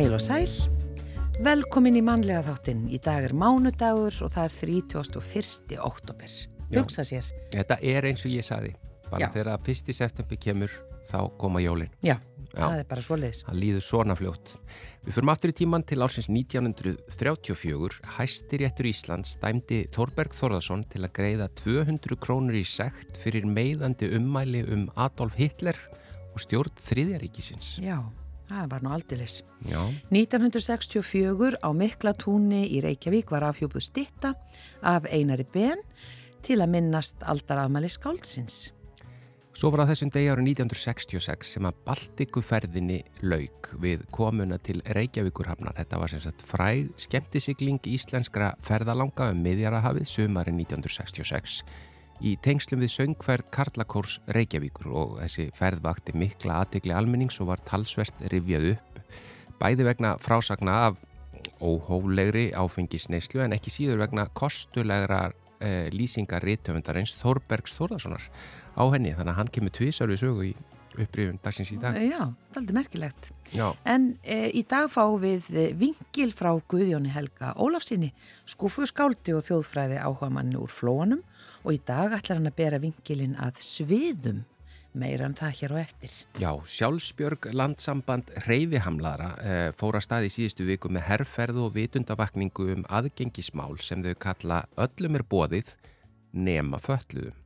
Heil og sæl, velkomin í mannlega þáttinn. Í dag er mánudagur og það er 31. oktober. Hugsa sér. Þetta er eins og ég saði. Bara Já. þegar 1. september kemur þá koma jólin. Já, Já. það er bara svo leiðis. Það líður svona fljótt. Við förum aftur í tíman til ársins 1934. Hæstiréttur Íslands dæmdi Þorberg Þorðarsson til að greiða 200 krónur í sekt fyrir meiðandi ummæli um Adolf Hitler og stjórn þriðjaríkisins. Já, það var nú aldilis. Já, 1964 á Miklatúni í Reykjavík var afhjópuð stitta af Einari Ben til að minnast aldarafmæli skáldsins. Svo var það þessum degi árið 1966 sem að Baltikuferðinni lauk við komuna til Reykjavíkurhafnar. Þetta var sem sagt fræg skemmtisigling íslenskra ferðalanga um miðjarahafið sumari 1966 í tengslum við söngferð Karlakórs Reykjavíkur og þessi ferð vakti mikla aðtegli almennings og var talsvert rifjað upp. Bæði vegna frásagna af óhóflegri áfengisneislu en ekki síður vegna kostulegra eh, lýsingar rithöfundarins Þorbergs Þórðarssonar á henni þannig að hann kemur tvísar við sögu í upprifun dagsins í dag. Já, það er aldrei merkilegt. Já, En e, í dag fáum við vingil frá Guðjóni Helga Ólafsinni, skúfu skáldi og þjóðfræði áhuga manni úr flóanum og í dag ætlar hann að bera vingilin að sviðum meira um það hér og eftir. já, sjálfsbjörg landsamband reyfihamlara eh, fór að staði í síðustu viku með herrferð og vitundavakningu um aðgengismál sem þau kalla öllum er bóðið nema fölluðum.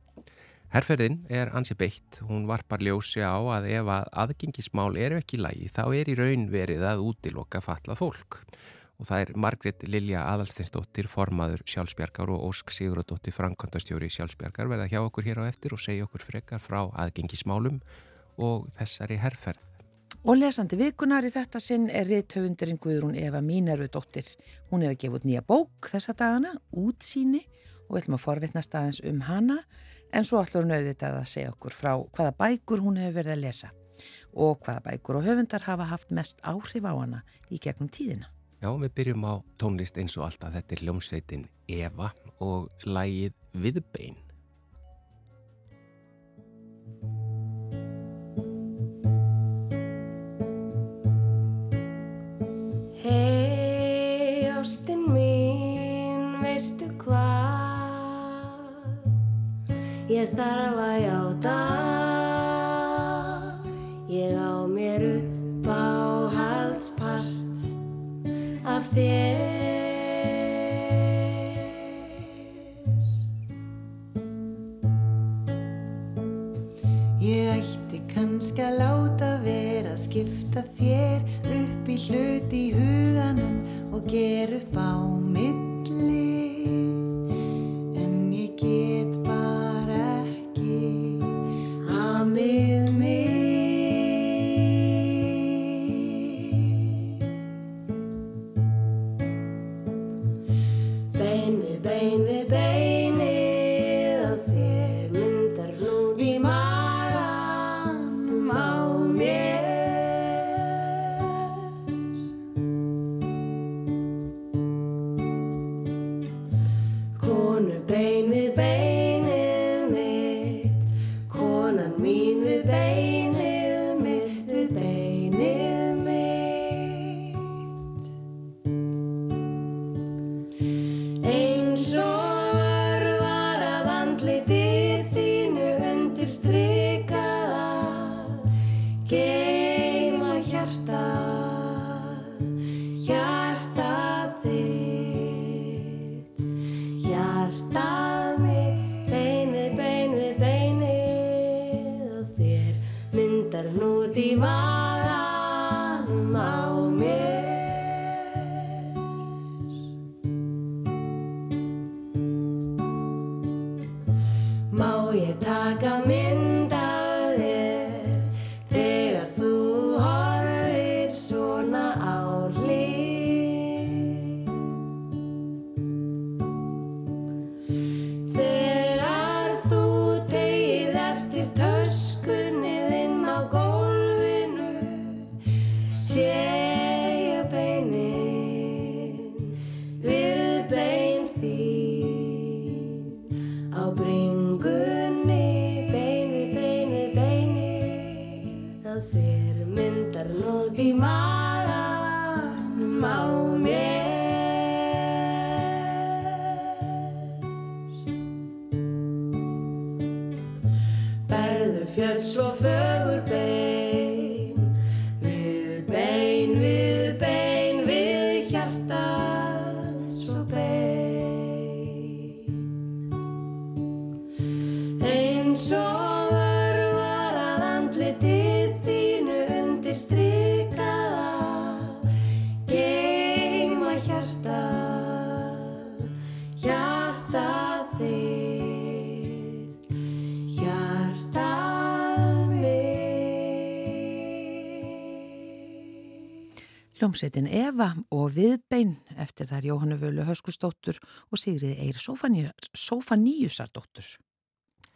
Herrferðin er ansi beitt, hún varpar ljósi á að ef að aðgengismál eru ekki í lagi þá er í raun verið að útiloka fatlað fólk. Og það er Margrét Lilja Aðalsteinsdóttir, formaður sjálfsbjargar og Ósk Siguradóttir, frankantastjóri sjálfsbjargar verða hjá okkur hér á eftir og segja okkur frekar frá aðgengismálum og þessari herrferð. Og lesandi vikunar í þetta sinn er rithöfundurinn Guðrún Eva Mínervudóttir. Hún er að gefa út nýja bók þessa dagana, útsýni og við ætlum að forvitnast aðeins um hana en svo ætlum hún auðvitað að segja okkur frá hvaða bækur hún hefur verið að lesa og hvaða bækur og höfundar hafa haft mest áhrif á hana í gegnum tíðina. Já, við byrjum á tónlist eins og alltaf þetta er hljómsveitin Eva og lægið Viðbein. Hei, ástin mín, veistu hvað? Ég þarf að játa, ég á mér upp af þér. Ég ætti kannski að láta vera að skipta þér upp í hlut í huganum og gera upp á milli á bringunni Hljómsveitin Eva og Viðbein eftir þar Jóhannu Völu Höskustóttur og Sigriði Eir Sofaníusardóttur.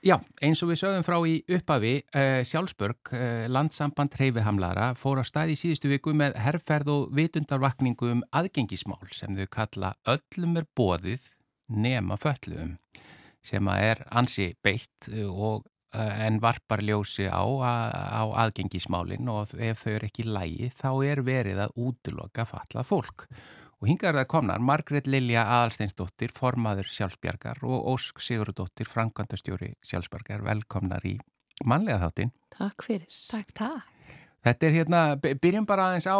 Já, eins og við sögum frá í uppafi, uh, Sjálfsbörg, uh, landsamband hreyfihamlara, fór á stað í síðustu viku með herrferð og vitundarvakningu um aðgengismál sem þau kalla öllum er bóðið nema föllum, sem að er ansi beitt og en varpar ljósi á, á aðgengismálinn og ef þau eru ekki lægi þá er verið að útloka fallað fólk. Og hingar það komnar Margret Lilja Aðalsteinsdóttir, formaður sjálfsbjargar og Ósk Sigurðardóttir, frankandastjóri sjálfsbjargar, velkomnar í manlega þáttin. Takk fyrir. Takk, takk. Þetta er hérna, byrjum bara aðeins á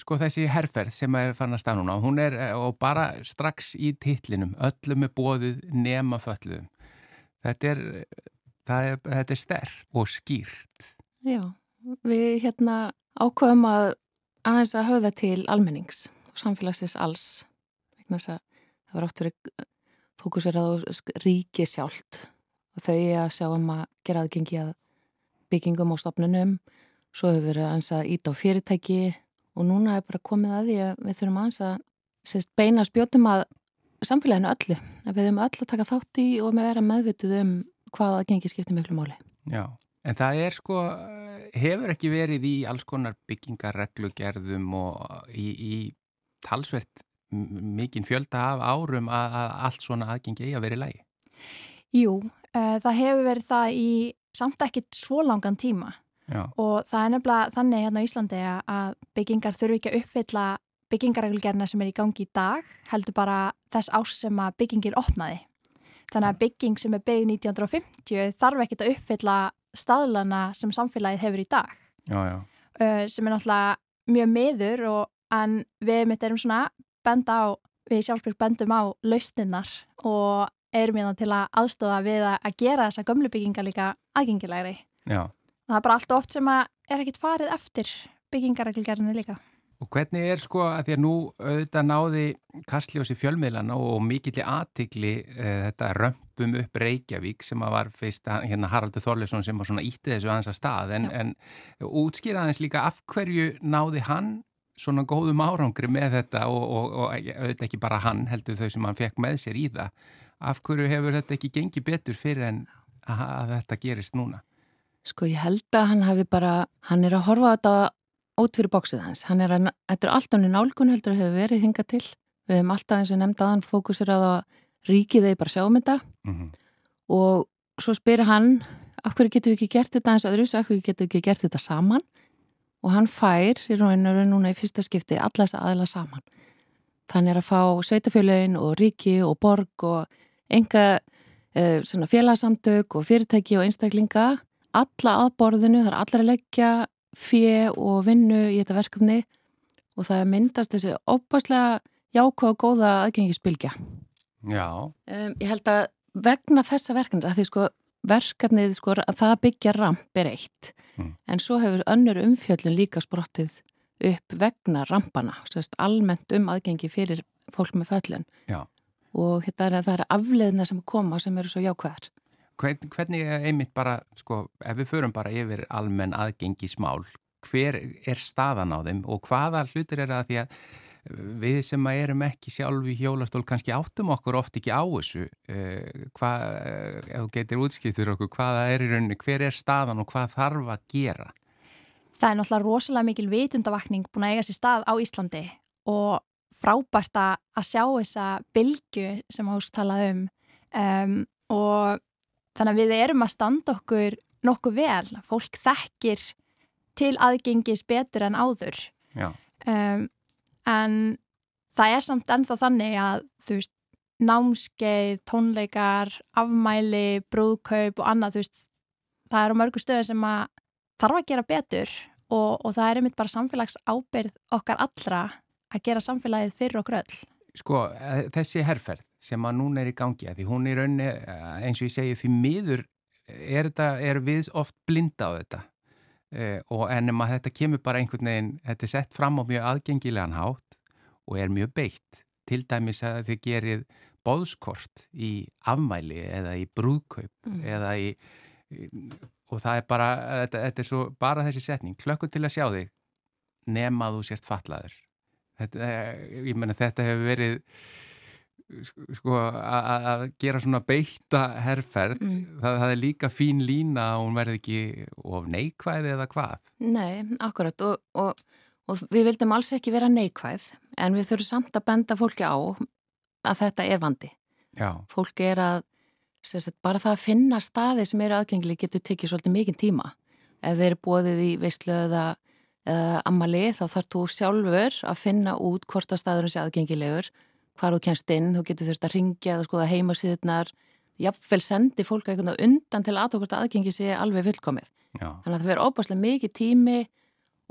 sko þessi herrferð sem er fann að stanuna. Hún er og bara strax í titlinum, öllum er bóðið nema fölluðum. Þetta er, er, þetta er stert og skýrt. Já, við hérna ákveðum að aðeins að höfða til almennings og samfélagsins alls að það var oft verið fókusirað á ríki sjálft og þau að sjá um að gera aðgengi að byggingum og stopnunum svo hefur verið aðeins að íta á fyrirtæki og núna er bara komið að því að við þurfum aðeins að sérst, beina spjótum að samfélaginu öllu að við höfum öll að taka þátt í og með vera meðvituð um hvað aðgengi skiptir miklu máli Já, en það er sko hefur ekki verið í alls konar byggingarreglugerðum og í, í talsvert mikinn fjölda af árum að, að allt svona aðgengi eigi að vera í lægi? Jú, uh, það hefur verið það í samt ekkit svo langan tíma Já. og það er nefnilega þannig hérna á Íslandi að byggingar þurfu ekki að uppfylla byggingarreglugerna sem er í gangi í dag heldur bara þess ás sem að byggingin opnaði. Þannig að bygging sem er byggð 1950 þarf ekki að uppfylla staðlana sem samfélagið hefur í dag Já, já. Uh, sem er náttúrulega mjög miður og en við mitt erum svona benda á, við sjálfsbyrg bendum á lausninnar og erum hérna til að aðstofa við að gera þessa gömlu byggingar líka aðgengilegri. Já. Það er bara allt oft sem að er ekkit farið eftir byggingarreglgerðinu líka. Og hvernig er sko að því að nú auðvitað náði kastljósi fjölmiðlana og mikilli aðtikli e, þetta römpum upp Reykjavík sem að var fyrst hérna Haraldur Þorleson sem var svona ítti þessu aðeins að stað en, en útskýraðins líka af hverju náði hann svona góðum árangri með þetta og, og, og auðvitað ekki bara hann heldur þau sem hann fekk með sér í það. Af hverju hefur þetta ekki gengið betur fyrir en að, að þetta gerist núna? Sko ég held að hann hafi bara, hann er að horfa á þetta út fyrir bóksið hans. Hann er að, þetta er alltaf nýjum nálgun heldur að hefur verið hingað til. Við hefum alltaf eins og nefnda að hann fókusir að ríkið þeir bara sjáum þetta Mm -hmm. og svo spyrir hann af hverju getum við ekki gert þetta eins öðru af hverju getum við ekki gert þetta saman og hann fær í rauninu núna í fyrsta skipti alla þess aðla saman. Þannig er að fá sveitafélagin og ríki og borg og enga uh, félagsamtök og fyrirtæki og einstaklinga alla að borðinu, það er allar að leggja fjö og vinnu í þetta verkefni og það myndast þessi óbærslega jákvæð og góða aðgengisbylgja. Já. Um, ég held að vegna þessa verkefni, að því sko verkefnið sko að það byggja ramp er eitt, Mm. en svo hefur önnur umfjöllun líka sprottið upp vegna rampana, sérst almennt um aðgengi fyrir fólk með föllun. Já. Og þetta er að það er afleðina sem koma sem eru svo jákvæðar. Hvern, hvernig er einmitt bara, sko, ef við förum bara yfir almenn aðgengismál, hver er staðan á þeim og hvaða hlutir er það því að við sem að erum ekki sjálf í hjólastól kannski áttum okkur oft ekki á þessu uh, hvað, uh, ef þú getur útskiptur okkur, hvaða er í rauninni, hver er staðan og hvað þarf að gera? Það er náttúrulega rosalega mikil vitundavakning búin að eiga sér stað á Íslandi og frábært að sjá þessa bylgu sem ásk talað um. um og þannig að við erum að standa okkur nokkuð vel, fólk þekkir til aðgengis betur en áður. Um, en það er samt ennþá þannig að þú veist, námskeið, tónleikar, afmæli, brúðkaup og annað, þú veist, það eru mörgu stöði sem að þarf að gera betur og, og það er einmitt bara samfélags ábyrð okkar allra að gera samfélagið fyrir okkur öll. Sko, eh, þessi herrferð sem að núna er í gangi, að því hún er raunni, eh, eins og ég segi, því miður er, þetta, er við oft blinda á þetta eh, og ennum að þetta kemur bara einhvern veginn, þetta er sett fram á mjög aðgengilegan hátt og er mjög beitt. Til dæmis að þið gerir bóðskort í afmæli eða í brúðkaup mm. eða í, og það er bara, þetta, þetta er svo bara þessi setning, klökkur til að sjá þig nema þú sést fatlaður. Þetta, ég menna þetta hefur verið sko að gera svona beita herrferð, mm. það, það er líka fín lína og hún verði ekki of neikvæð eða hvað? Nei, akkurat og, og, og við vildum alls ekki vera neikvæð en við þurfum samt að benda fólki á að þetta er vandi. Já. Fólki er að sagt, bara það að finna staði sem eru aðgengli getur tekið svolítið mikið tíma. Ef þeir eru bóðið í veistlu eða, eða ammali þá þarf þú sjálfur að finna út hvort að staðurinn sé aðgengilegur hvar þú kennst inn, þú getur þurft að ringja eða skoða heimasíðunar, jáfnvel sendi fólk eitthvað undan til aðtókast aðgengi sé alveg fullkomið. Já. Þannig að það verður óbáslega mikið tími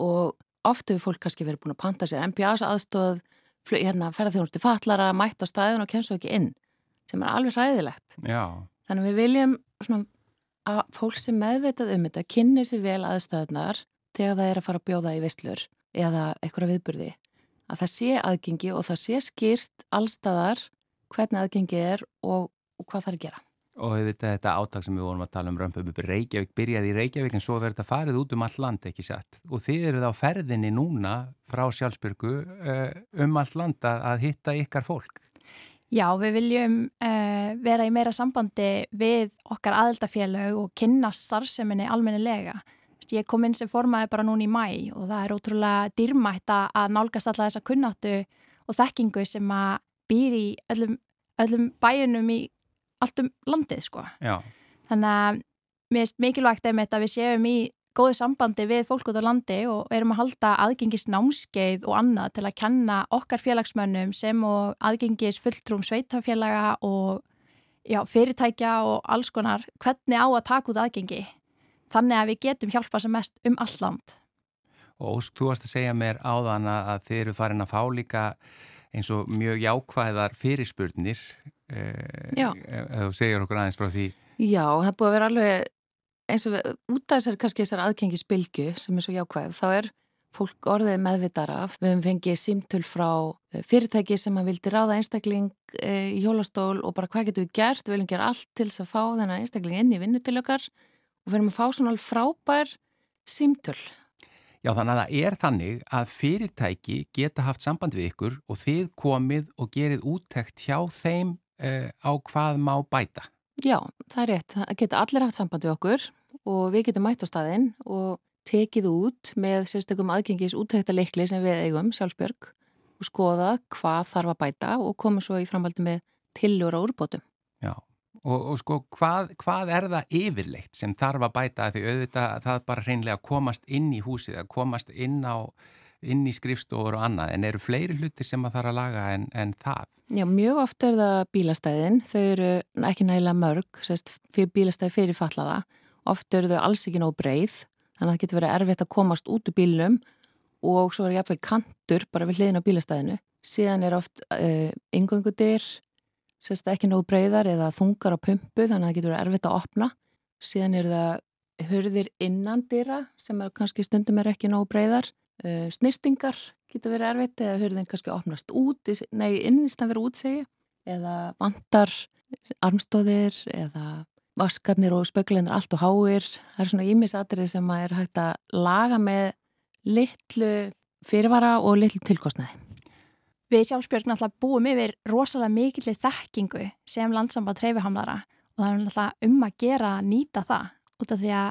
og oft hefur fólk kannski verið búin að panta sér MPAs aðstóð, hérna, ferðarþjónustu fallara, mætt á staðun og kennst svo ekki inn, sem er alveg ræðilegt. Já. Þannig að við viljum svona, að fólk sem meðveitað um þetta kynni sér vel aðstöðunar þegar það er að fara að bjóða í visslur eða eitthvað viðburði að það sé aðgengi og það sé skýrt allstaðar hvernig aðgengi er og, og hvað það er að gera. Og þetta, þetta áttak sem við vorum að tala um römpum upp í Reykjavík, byrjaði í Reykjavík en svo verður þetta farið út um allt land, ekki satt. Og þið eruð á ferðinni núna frá Sjálfsbyrgu eh, um allt land að hitta ykkar fólk. Já, við viljum uh, vera í meira sambandi við okkar aðeldafélög og kynna starfseminni almennilega ég kom inn sem formaði bara núna í mæ og það er ótrúlega dýrmætt að nálgast alla þessa kunnáttu og þekkingu sem að býr í öllum, öllum bæjunum í allt um landið sko. Já. Þannig að mér finnst mikilvægt að við séum í góðu sambandi við fólk út á landi og erum að halda aðgengis námskeið og annað til að kenna okkar félagsmönnum sem og aðgengis fulltrúm sveitafélaga og já, fyrirtækja og alls konar hvernig á að taka út aðgengi þannig að við getum hjálpa sem mest um all land. Og Ósk, þú varst að segja mér áðan að þið eru farin að fá líka eins og mjög jákvæðar fyrirspurnir eh, ef þú segir okkur aðeins frá því. Já, það búið að vera alveg eins og út af þessar kannski þessar aðkengisbylgu sem er svo jákvæð, þá er fólk orðið meðvitað af. Við hefum fengið símtöl frá eh, fyrirtæki sem að vildi ráða einstakling eh, í hjólastól og bara hvað getur við gert, við viljum gera allt til þess að fá þennan einstakling inn í vinnutilökar og verðum að fá svona frábær símtöl. Já þannig að það er þannig að fyrirtæki geta haft samband við ykkur og þið komið og gerið úttekt hjá þeim uh, á hvað má bæta. Já, það er rétt. Það geta allir haft samband við okkur og við getum mætt á staðinn og tekið út með sérstökum aðgengis úttektarleikli sem við eigum, Sjálfsbjörg, og skoða hvað þarf að bæta og koma svo í framhaldi með tillur á úrbótum. Já, Og, og sko, hvað, hvað er það yfirleitt sem þarf að bæta? Því auðvitað það bara hreinlega komast inn í húsið, að komast inn, á, inn í skrifstofur og annað, en eru fleiri hluti sem að þarf að laga en, en það? Já, mjög oft er það bílastæðin, þau eru ekki nægilega mörg, sérst, bílastæði fyrir fallaða, oft eru þau alls ekki nóg breið, þannig að það getur verið erfitt að komast út úr bílunum og svo er jáfnveil kantur bara við hliðin á bílastæðinu, síðan er oft uh, yngöngudir, sérst ekki nógu breyðar eða þungar á pumpu þannig að það getur erfitt að opna. Síðan eru það hörðir innandýra sem er, kannski stundum er ekki nógu breyðar uh, snirtingar getur verið erfitt eða hörðin kannski opnast út nei, innist að vera útsegi eða vantar armstóðir eða vaskarnir og spöklinir allt og háir. Það er svona ímisatrið sem er hægt að laga með litlu fyrirvara og litlu tilkostnaði Við sjálfsbjörn náttúrulega búum yfir rosalega mikillir þekkingu sem landsamband treyfihamlara og það er náttúrulega um að gera að nýta það út af því að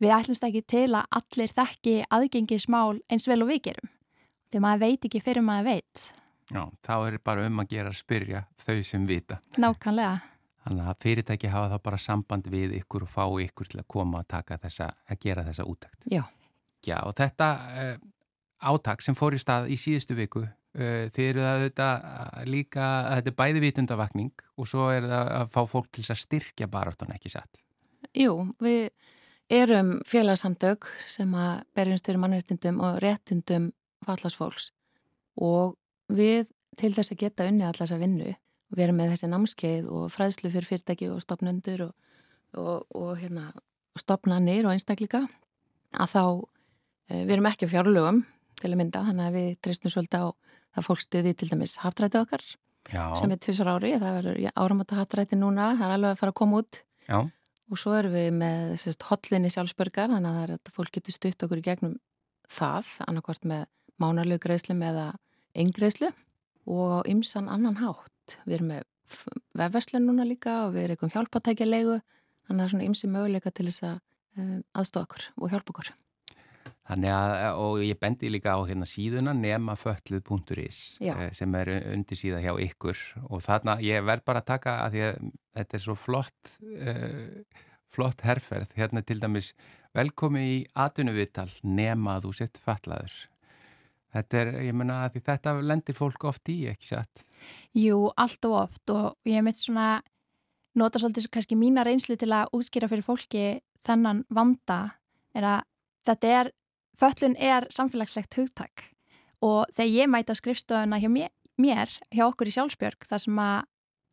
við ætlumst ekki til að allir þekki aðgengismál eins vel og við gerum. Því maður veit ekki fyrir maður veit. Já, þá er bara um að gera að spyrja þau sem vita. Nákvæmlega. Þannig að fyrirtæki hafa þá bara samband við ykkur og fá ykkur til að koma að, þessa, að gera þessa útækt. Já. Já, og þetta uh, átak sem fór í stað í síðustu viku Eh, þið eru það auðvitað líka að þetta er bæði vitundavakning og svo er það að fá fólk til að styrkja baráttan ekki satt. Jú, við erum félagsamtök sem að berjumst fyrir mannréttindum og réttindum fallasfólks og við til þess að geta unni allar þess að vinnu og vera með þessi námskeið og fræðslu fyrir fyrirtæki og stopnundur og, og, og hérna, stopnanir og einstakleika að þá við erum ekki fjárlögum til að mynda þannig að við treystum svolítið á það fólkstuði til dæmis haftræti okkar Já. sem er tvisar ári, það verður áramöta haftræti núna, það er alveg að fara að koma út Já. og svo erum við með sérst, hotlinni sjálfsbörgar þannig að að fólk getur stutt okkur í gegnum það, annarkvart með mánarlegu greiðslu með eingreðslu og á ymsan annan hátt. Við erum með vefverslun núna líka og við erum eitthvað hjálpatækja leigu þannig að það er svona ymsi möguleika til þess að um, aðstofa okkur og hjálpa okkur. Þannig að, og ég bendi líka á hérna síðuna nemafölluð.is Já. sem er undir síða hjá ykkur. Og þarna, ég verð bara að taka að því að þetta er svo flott uh, flott herrferð, hérna til dæmis velkomi í atvinnuvital nema þú sett fallaður Þetta er, ég menna að þetta lendir fólk oft í, ekki satt? Jú, allt og oft. Og ég mitt svona nota svolítið kannski mína reynslu til að útskýra fyrir fólki þennan vanda. Er að þetta er, föllun er samfélagslegt hugtak og þegar ég mæta skrifstofuna hjá mér, mér, hjá okkur í sjálfsbjörg þar sem að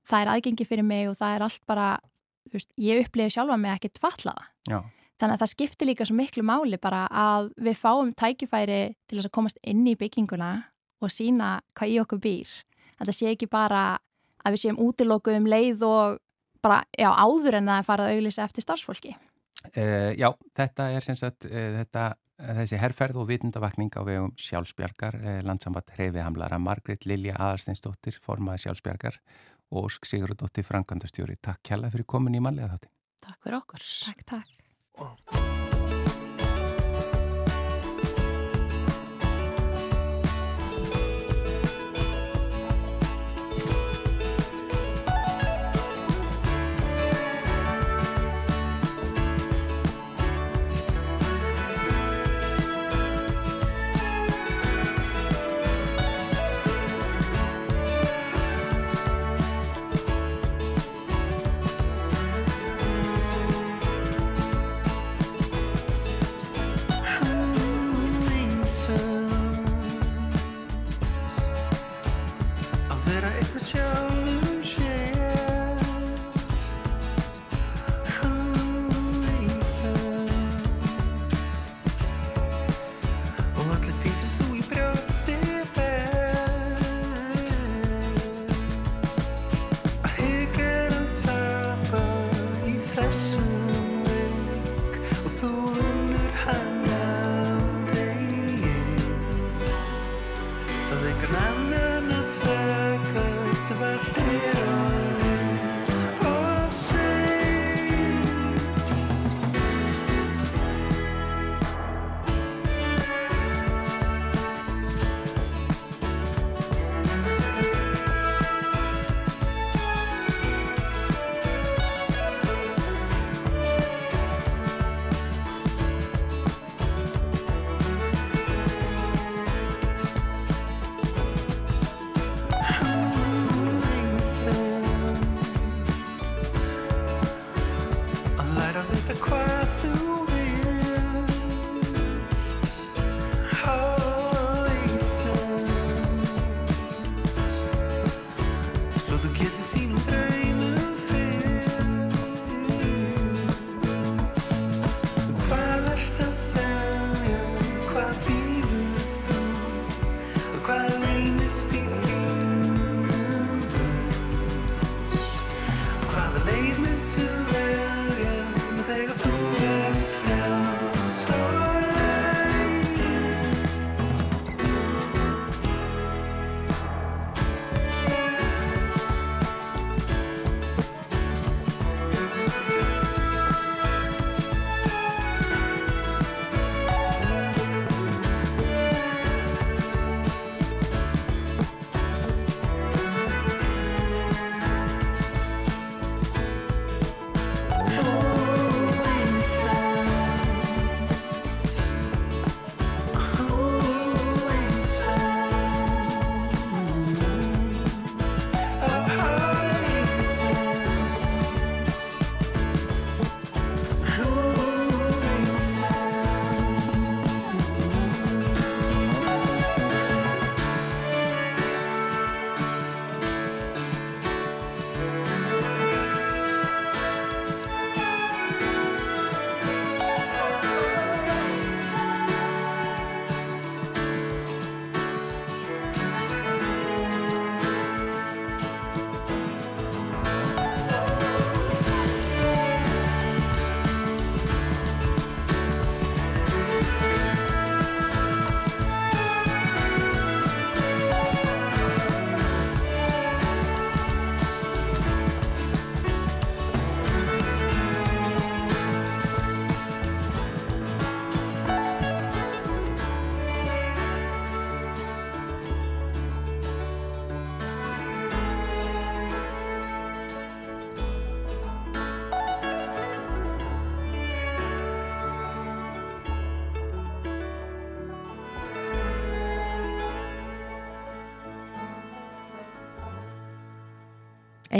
það er aðgengi fyrir mig og það er allt bara, þú veist, ég upplifi sjálfa mig ekkert fallaða. Já. Þannig að það skiptir líka svo miklu máli bara að við fáum tækifæri til þess að komast inn í bygginguna og sína hvað í okkur býr. Það sé ekki bara að við séum útilókuð um leið og bara já, áður en að fara að auglýsa eftir starfsfólki. Uh, já, þetta er sem sagt uh, þetta, þessi herrferð og vitundavakning á vegum sjálfsbjargar, uh, landsambat hreyfihamlara Margrit Lilja Aðarsteinsdóttir, formaði sjálfsbjargar og Ósk Sigurðardóttir, frangandastjóri. Takk kjalla fyrir komin í manlega þátti. Takk fyrir okkur. Takk, takk.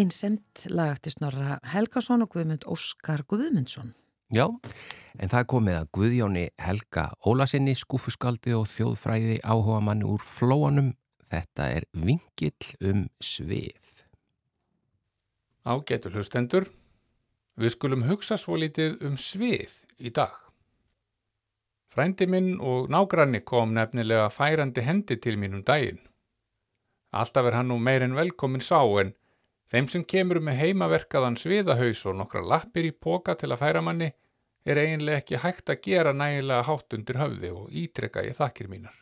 Einsemt lag eftir Snorra Helgason og Guðmund Óskar Guðmundsson. Já, en það er komið að Guðjóni Helga Ólasinni, skúfuskaldi og þjóðfræði áhuga manni úr flóanum. Þetta er vingill um svið. Ágætu hlustendur, við skulum hugsa svo litið um svið í dag. Frændi minn og nágranni kom nefnilega færandi hendi til mín um daginn. Alltaf er hann nú meirinn velkomin sá en þeim sem kemur með heimaverkaðan sviðahaus og nokkra lappir í póka til að færa manni er eiginlega ekki hægt að gera nægilega hátt undir höfði og ítrekka ég þakkir mínar.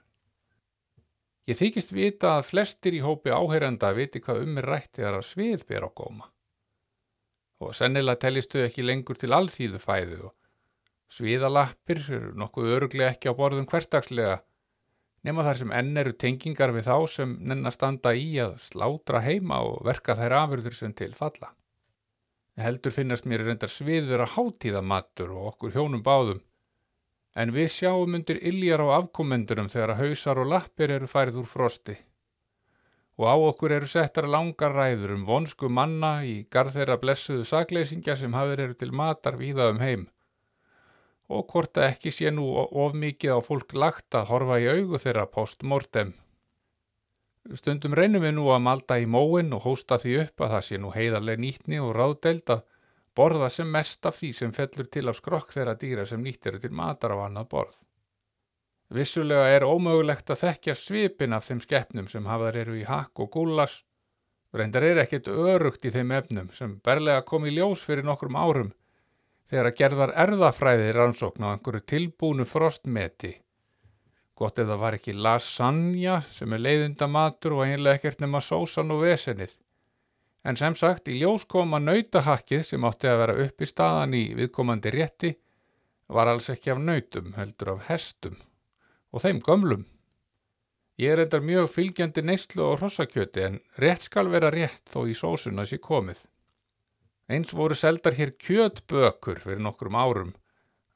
Ég þykist vita að flestir í hópi áheyranda viti hvað um er rætt þegar að svið ber á góma. Og sennilega tellistu ekki lengur til alþýðu fæðu og sviðalappir eru nokkuð öruglega ekki á borðum hverstagslega nema þar sem enn eru tengingar við þá sem nenn að standa í að slátra heima og verka þær afurður sem til falla. Heldur finnast mér reyndar svið vera hátíðamattur og okkur hjónum báðum, en við sjáum undir illjar á afkomendurum þegar að hausar og lappir eru færið úr frosti. Og á okkur eru settar langar ræður um vonsku manna í garð þeirra blessuðu sakleysingja sem hafður eru til matar víða um heim og hvort að ekki sé nú of mikið á fólk lagt að horfa í augu þeirra postmortem. Stundum reynum við nú að malda í móin og hósta því upp að það sé nú heiðarlega nýtni og ráðdeld að borða sem mest af því sem fellur til af skrokk þeirra dýra sem nýtt eru til matar á annað borð. Vissulega er ómögulegt að þekkja svipin af þeim skeppnum sem hafðar eru í hakk og gúlas, reyndar er ekkert örugt í þeim efnum sem berlega kom í ljós fyrir nokkrum árum þegar að gerðar erðafræði rannsókn á einhverju tilbúnu frostmeti. Gott ef það var ekki lasagna sem er leiðindamatur og einlega ekkert nema sósan og vesenið. En sem sagt, í ljós kom að nautahakkið sem átti að vera upp í staðan í viðkomandi rétti var alls ekki af nautum, heldur af hestum og þeim gömlum. Ég er eitthvað mjög fylgjandi neyslu og hrossakjöti en rétt skal vera rétt þó í sósuna sé komið. Eins voru seldar hér kjötbökur fyrir nokkrum árum.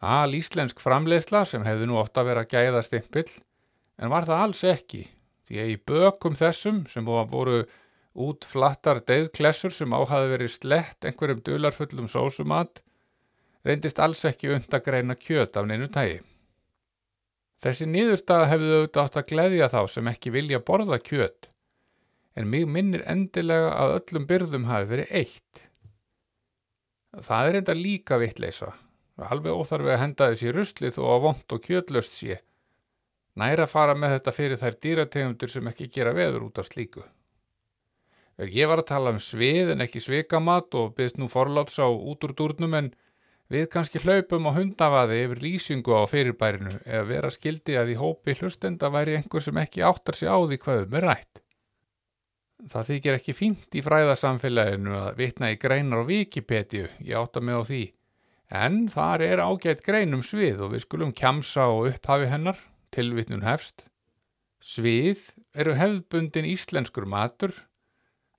Al íslensk framleiðsla sem hefði nú ótt að vera gæðastimpill, en var það alls ekki. Því að í bökum þessum sem voru út flattar degklessur sem áhafi verið slett einhverjum dularfullum sósumat, reyndist alls ekki und að greina kjöt af neinu tægi. Þessi nýðurstað hefði auðvitað átt að gleðja þá sem ekki vilja borða kjöt, en mig minnir endilega að öllum byrðum hafi verið eitt. Það er enda líka vittleisa. Alveg óþarfi að henda þessi ruslið og að vond og kjötlöst sé. Næra fara með þetta fyrir þær dýrategundur sem ekki gera veður út af slíku. Ég var að tala um svið en ekki svikamat og byrst nú forláts á út úr durnum en við kannski hlaupum á hundavaði yfir lýsingu á fyrirbærinu eða vera skildi að í hópi hlustenda væri einhver sem ekki áttar sig á því hvaðum er rætt. Það þykir ekki fínt í fræðasamfélaginu að vitna í greinar á Wikipedia, ég átta mig á því. En þar er ágætt greinum svið og við skulum kjamsa og upphafi hennar, tilvitnun hefst. Svið eru hefðbundin íslenskur matur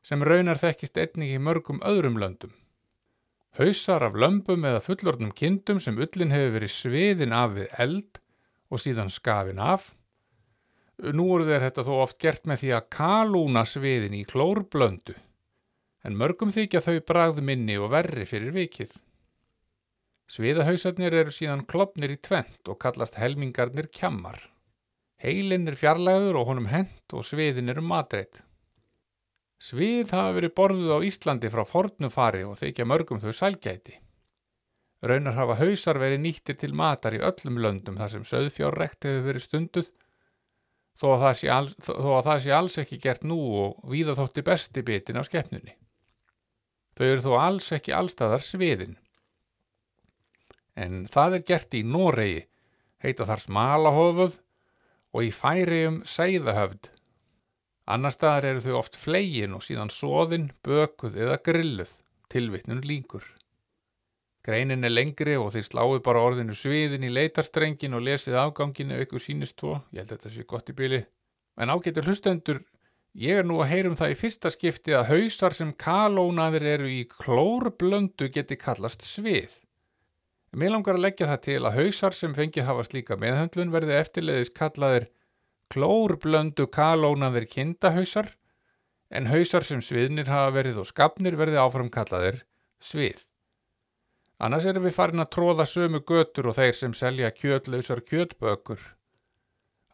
sem raunar þekkist einnig í mörgum öðrum löndum. Hausar af lömbum eða fullornum kindum sem ullin hefur verið sviðin af við eld og síðan skafin af Nú eru þeir þetta þó oft gert með því að kalúna sviðin í klórblöndu, en mörgum þykja þau bragð minni og verri fyrir vikið. Sviðahausarnir eru síðan klopnir í tvent og kallast helmingarnir kjammar. Heilin er fjarlæður og honum hent og sviðin eru matreitt. Svið hafa verið borðuð á Íslandi frá fornu fari og þykja mörgum þau sælgæti. Raunar hafa hausar verið nýttir til matar í öllum löndum þar sem söðfjárrekt hefur verið stunduð þó að það sé alls, að það sé alls ekki gert nú og víða þótti besti bitin af skeppnunni. Þau eru þó alls ekki allstaðar sviðin. En það er gert í Noregi, heita þar smalahoföð og í færium sæðahöfd. Annar staðar eru þau oft flegin og síðan soðin, bökuð eða grilluð, tilvittnun líkur. Greinin er lengri og þeir sláu bara orðinu sviðin í leitarstrengin og lesið afganginu ykkur sínist tvo, ég held að þetta sé gott í bíli. En ágetur hlustendur, ég er nú að heyrum það í fyrsta skipti að hausar sem kalónaðir eru í klórblöndu geti kallast svið. Mér langar að leggja það til að hausar sem fengið hafa slíka meðhöndlun verði eftirleiðis kallaðir klórblöndu kalónaðir kindahausar en hausar sem sviðnir hafa verið og skapnir verði áframkallaðir svið. Annars erum við farin að tróða sömu götur og þeir sem selja kjötlausar kjötbökur.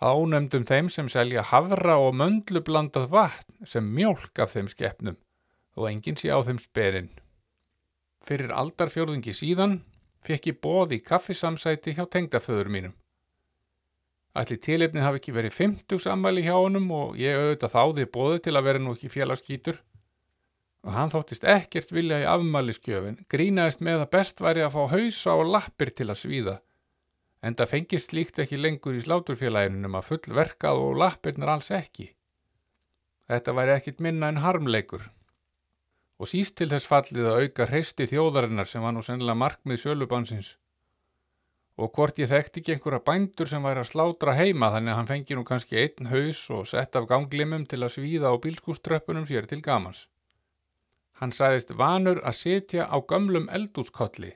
Ánefndum þeim sem selja havra og möndlu blandað vatn sem mjólk af þeim skeppnum og enginn sé á þeim sperinn. Fyrir aldarfjörðingi síðan fekk ég bóð í kaffisamsæti hjá tengdaföður mínum. Ætli tilefnið hafi ekki verið 50 sammæli hjá honum og ég auðvitað þáði bóði til að vera nú ekki félagskýtur og hann þóttist ekkert vilja í afmæliskjöfin, grínaðist með að best væri að fá hausa og lappir til að svíða. En það fengist líkt ekki lengur í sláturfélaginu um að full verkað og lappirnar alls ekki. Þetta væri ekkit minna en harmleikur. Og síst til þess fallið að auka hreisti þjóðarinnar sem var nú sennilega markmið sjölubansins. Og hvort ég þekkti ekki einhverja bændur sem væri að slátra heima þannig að hann fengi nú kannski einn haus og sett af ganglimum til að svíða á bílskúströppunum sér til gamans. Hann sagðist vanur að setja á gömlum eldúskolli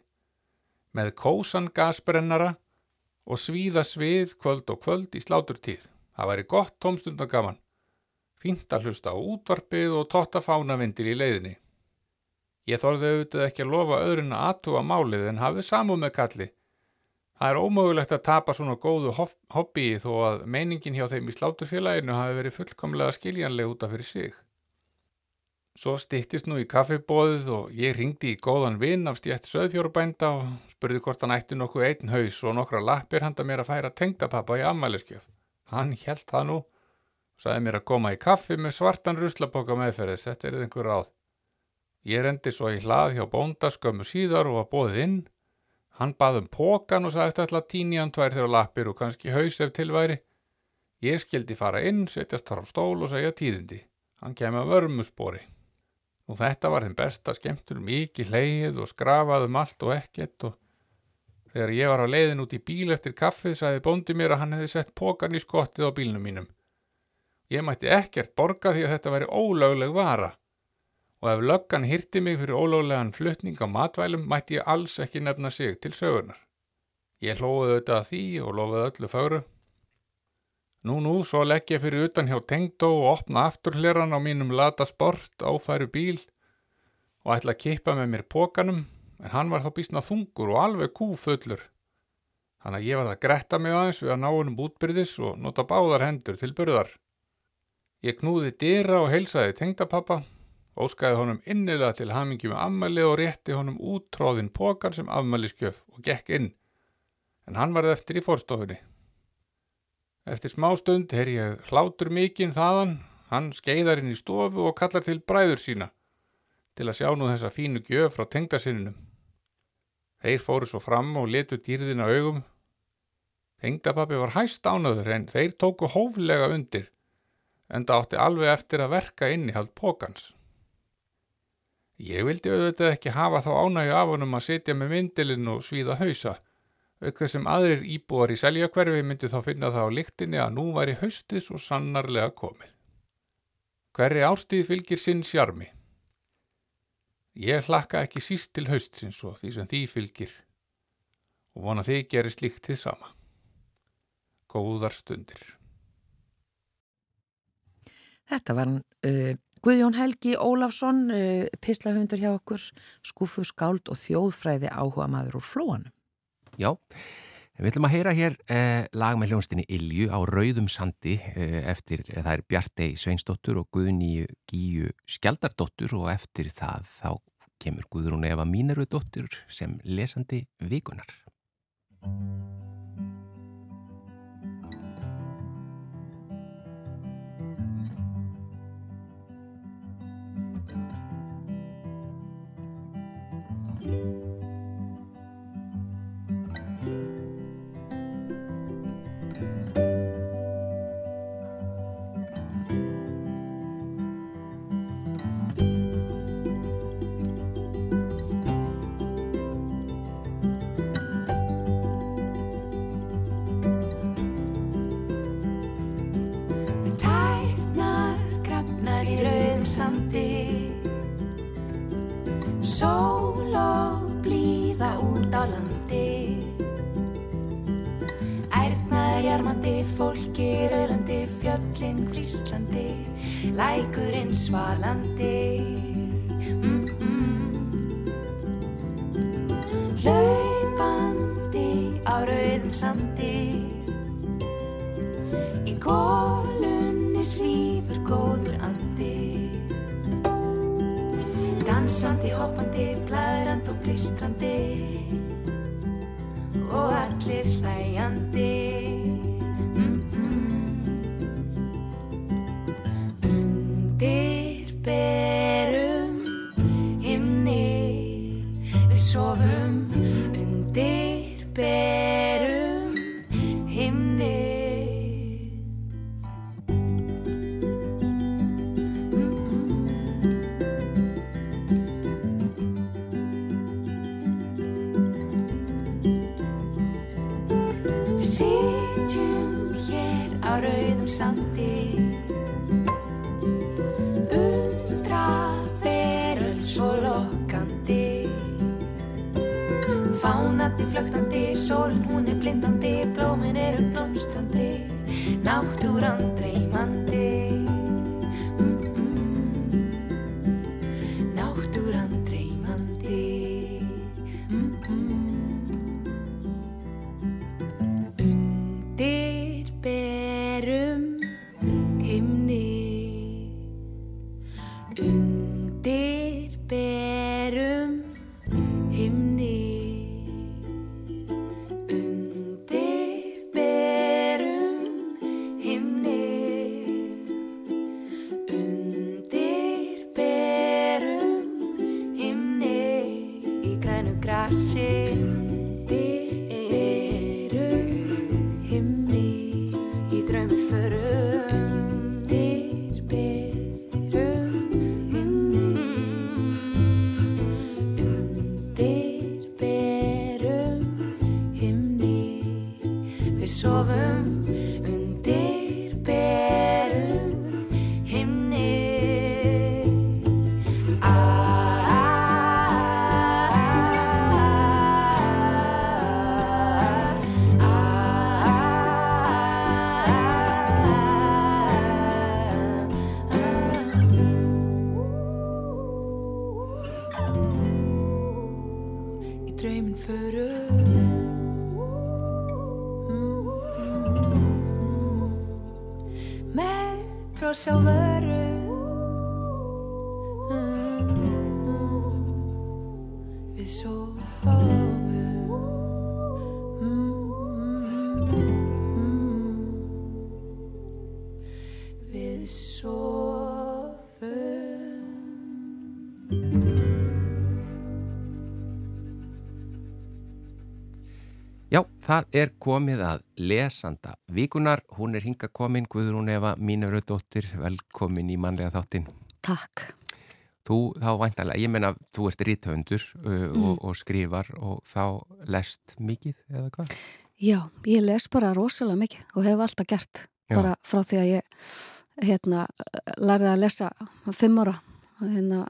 með kósan gasbrennara og svíða svið kvöld og kvöld í sláturtíð. Það væri gott tómstundagaman. Fínt að hlusta á útvarpið og totta fánavindir í leiðinni. Ég þorði auðvitað ekki að lofa öðrun að aðtúa málið en hafið samúð með kalli. Það er ómögulegt að tapa svona góðu hobbyi þó að meiningin hjá þeim í sláturfélaginu hafi verið fullkomlega skiljanleg út af fyrir sig. Svo stittist nú í kaffibóðið og ég ringdi í góðan vinn af stjætt söðfjórubænda og spurði hvort hann ætti nokkuð einn haus og nokkra lappir handa mér að færa tengdapappa í ammæliskjöf. Hann held það nú og sagði mér að koma í kaffi með svartan ruslaboka meðferðis, þetta er einhver ráð. Ég rendi svo í hlað hjá bónda skömmu síðar og var bóðið inn. Hann bað um pókan og sagðist alltaf tíni hann tvær þeirra lappir og kannski haus ef tilværi. Ég skildi fara inn, setjast þar á stól og segja tíðindi. Hann kemi að vörmuspori. Og þetta var þeim besta skemmtur, mikið leið og skrafaðum allt og ekkert og þegar ég var á leiðin út í bíl eftir kaffið sagði bóndi mér að hann hefði sett pókan í skottið á bílnum mínum. Ég mætti ekkert borga því að þetta væri ólögleg vara og ef löggan hýrti mig fyrir ólöglegan flutning á matvælum mætti ég alls ekki nefna sig til sögurnar. Ég hlóði auðvitað að því og lofaði öllu fögru. Nú, nú, svo legg ég fyrir utan hjá tengdó og opna afturhleran á mínum lata sport áfæru bíl og ætla að kippa með mér pókanum en hann var þá bísna þungur og alveg kúfullur. Þannig að ég var að gretta mig aðeins við að ná hennum útbyrðis og nota báðar hendur til burðar. Ég knúði dýra og heilsaði tengdapappa, óskaði honum innilega til hamingi með ammali og rétti honum úttróðin pókan sem afmæliskjöf og gekk inn, en hann varð eftir í fórstofunni. Eftir smá stund er ég hlátur mikinn þaðan, hann skeiðar inn í stofu og kallar til bræður sína til að sjá nú þessa fínu gjöf frá tengdasinninum. Þeir fóru svo fram og letu dýrðina augum. Tengdapappi var hæst ánöður en þeir tóku hóflega undir en það átti alveg eftir að verka innihald pókans. Ég vildi auðvitað ekki hafa þá ánægju af honum að setja með myndilinn og svíða hausa auk þessum aðrir íbúar í seljakverfi myndi þá finna það á lyktinni að nú væri haustið svo sannarlega komið. Hverri ástíð fylgir sinn sjarmi. Ég hlakka ekki síst til haustsins og því sem því fylgir og vona þið gerir slíkt þið sama. Góðar stundir. Þetta var uh, Guðjón Helgi Ólafsson, uh, pislahundur hjá okkur, skúfu skáld og þjóðfræði áhuga maður úr flóanum. Já, við ætlum að heyra hér eh, lag með hljónstinni Ilju á Rauðum Sandi eh, eftir eh, það er Bjartei Sveinsdóttur og Guðni Gíu Skjaldardóttur og eftir það þá kemur Guðrún Eva Mínaröðdóttur sem lesandi vikunar. Música lækurinn svalandi. Fánandi, flögtandi, sólin hún er blindandi Blómin eru blómstrandi. Náttúran dreymandi við sofum við sofum Já, það er komið að lesanda vikunar. Hún er hinga komin, Guðrún Eva Mínaröðdóttir, velkomin í manlega þáttin. Takk. Þú, þá væntalega, ég menna, þú ert rithöndur uh, og, og skrifar og þá lest mikið eða hvað? Já, ég les bara rosalega mikið og hef alltaf gert. Já. Bara frá því að ég hérna, lærði að lesa fimm ára. Hérna,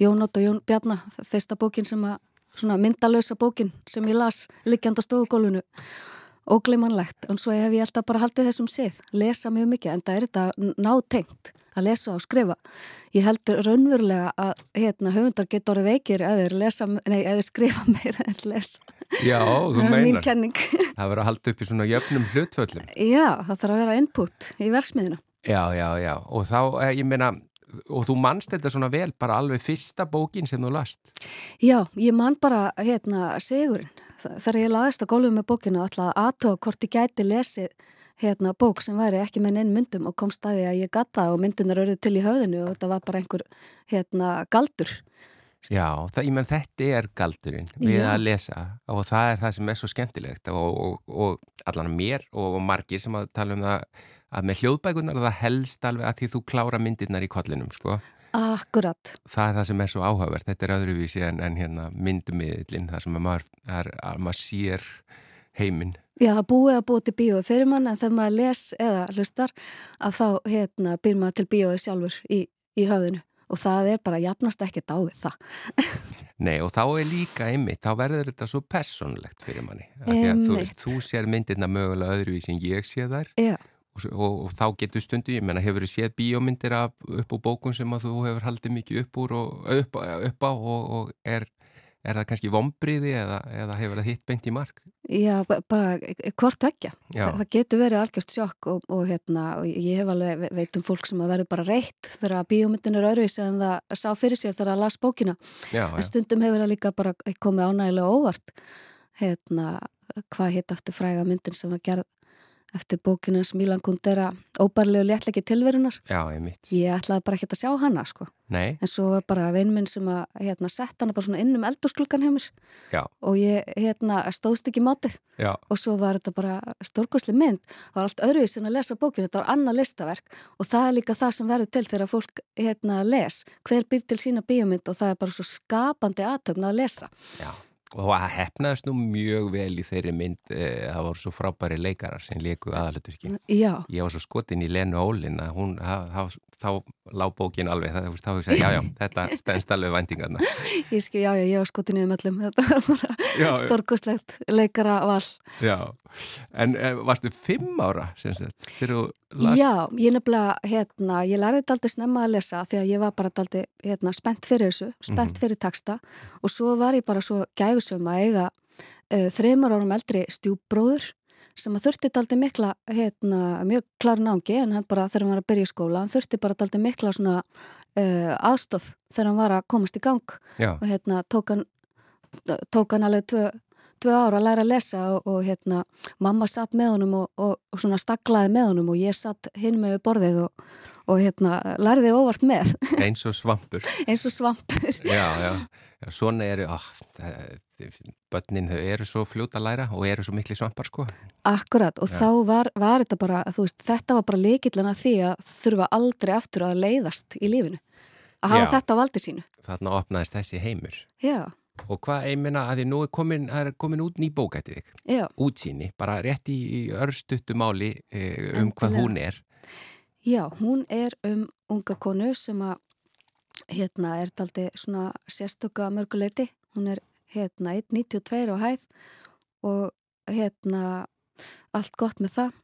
Jónótt og Jón Bjarna, fyrsta bókin sem að, svona myndalösa bókin sem ég las liggjand á stofugólunu. Ógleimanlegt, en svo hef ég alltaf bara haldið þessum sið, lesa mjög mikið, en það er þetta nátengt að lesa og skrifa. Ég heldur raunverulega að hérna, höfundar getur orðið veikir eða lesa, nei, eða skrifa meira en lesa. Já, þú meinar. Það verður að halda upp í svona jöfnum hlutvöllum. Já, það þarf að vera input í verksmiðina. Já, já, já. Og þá, eh, ég meina, og þú manst þetta svona vel, bara alveg fyrsta bókin sem þú last. Já, ég man bara hérna sigurinn. Þegar ég laðist á gólfið með bókina alltaf aðtóa hvort ég gæti lesið hérna bók sem væri ekki með neinn myndum og kom staði að ég gata og myndunar auðvitað til í höfðinu og þetta var bara einhver hérna galdur. Já, það, ég menn þetta er galdurinn við Já. að lesa og það er það sem er svo skemmtilegt og, og, og allan mér og, og margir sem að tala um það að með hljóðbækunar það helst alveg að því þú klára myndirnar í kollinum, sko. Akkurat. Það er það sem er svo áhugavert, þetta er öðruvísi en, en hérna myndumiðlinn, það sem að maður, er, að maður sér heiminn. Já, það búið að búið til bíóið fyrir mann en þegar maður les eða hlustar að þá hérna býr maður til bíóið sjálfur í, í höfðinu og það er bara jafnast ekkert á við það. Nei og þá er líka einmitt, þá verður þetta svo personlegt fyrir manni. Þú, veist, þú sér myndirna mögulega öðruvísi en ég sé þær og, og, og þá getur stundu, ég menna hefur þú séð bíómyndir upp á bókun sem að þú hefur haldið mikið upp úr og upp, upp á og, og er, er það kannski vombriði eða, eða hefur það hitt beint í mark? já, ba- bara hvort vekja. Já. Það, getur verið algjörst sjokk og, og, hérna, og ég hef alveg ve- veit um fólk sem að verður bara reitt þegar bíómyndin er öðruvísi en það sá fyrir sér þegar það las bókina. Já, En já, stundum hefur það líka bara komið ánægilega óvart. Hérna, hvað hitt aftur fræga myndin sem var gerð eftir bókina sem Milan Kundera óbærlegu léttlegi tilverunar. já, einmitt. Ég ætlaði bara ekki að sjá hana, sko. Nei, En svo var bara vinn minn sem að hérna, sett hana bara svona inn um eldursklugan hjá mér. Já, og ég hérna, stóðst ekki mátið já, og svo var þetta bara stórkosli mynd. Það var allt öðruvis en að lesa bókinu þetta var annað listaverk. Og það er líka það sem verður til þegar fólk hérna, les. Hver býr til sína bíómynd og það er bara svo skapandi aðtöfna að lesa. Já. Og það hefnaðist nú mjög vel í þeirri mynd, e, það voru svo frábæri leikarar sem leiku aðaluturki. Já, Ég var svo skotin í Lenu Ólin að hún, ha, þá lág bókin alveg, það, þú veist, þá hugsaði, já, já, þetta stendst alveg væntingarna. ég skil, já, já, ég var skotinu um öllum þetta var stórkoslegt leikara val Já, en e, varstu fimm ára, sem sagt, þegar þú last? Já, ég nefnilega, hérna, ég lærði þetta aldrei snemma að lesa því að ég var bara aldrei, hérna, spennt fyrir þessu, spennt Mhm. fyrir texta og svo var ég bara svo gæfusum að eiga uh, þreymar árum eldri stjúbróður sem að þurfti daldi mikla, hérna, mjög klar nági en hann bara þegar hann var að byrja í skóla, hann þurfti bara daldi mikla svona uh, aðstóð þegar hann var að komast í gang Já, og hérna tók hann, tók hann alveg tvö, tvö ára að læra að lesa og, og hérna mamma satt með honum og, og, og svona staklaði með honum og ég satt hinn með borðið og, og hérna lærði óvart með eins og svampur. eins og svampur. Já, já, já svona eru, á, börnin þau eru svo fljóta að læra og eru svo mikli svampar, sko. Akkurat og Já. þá var, var þetta bara, veist, þetta var bara leikillina því að þurfa aldrei aftur að leiðast í lífinu. Að hafa Já. þetta á valdi sínu. Þarna opnaðist þessi heimur. Já, Og hvað, ég meina, að því nú er komin, er komin út ný bókættið þig, já. útsýni, bara rétt í, í örstuttu máli e, um hvað Endilega. hún er. Já, hún er um unga konu sem að hérna er daldi svona sérstöka mörguleiti. Hún er hérna 1,92 á hæð og hérna allt gott með það.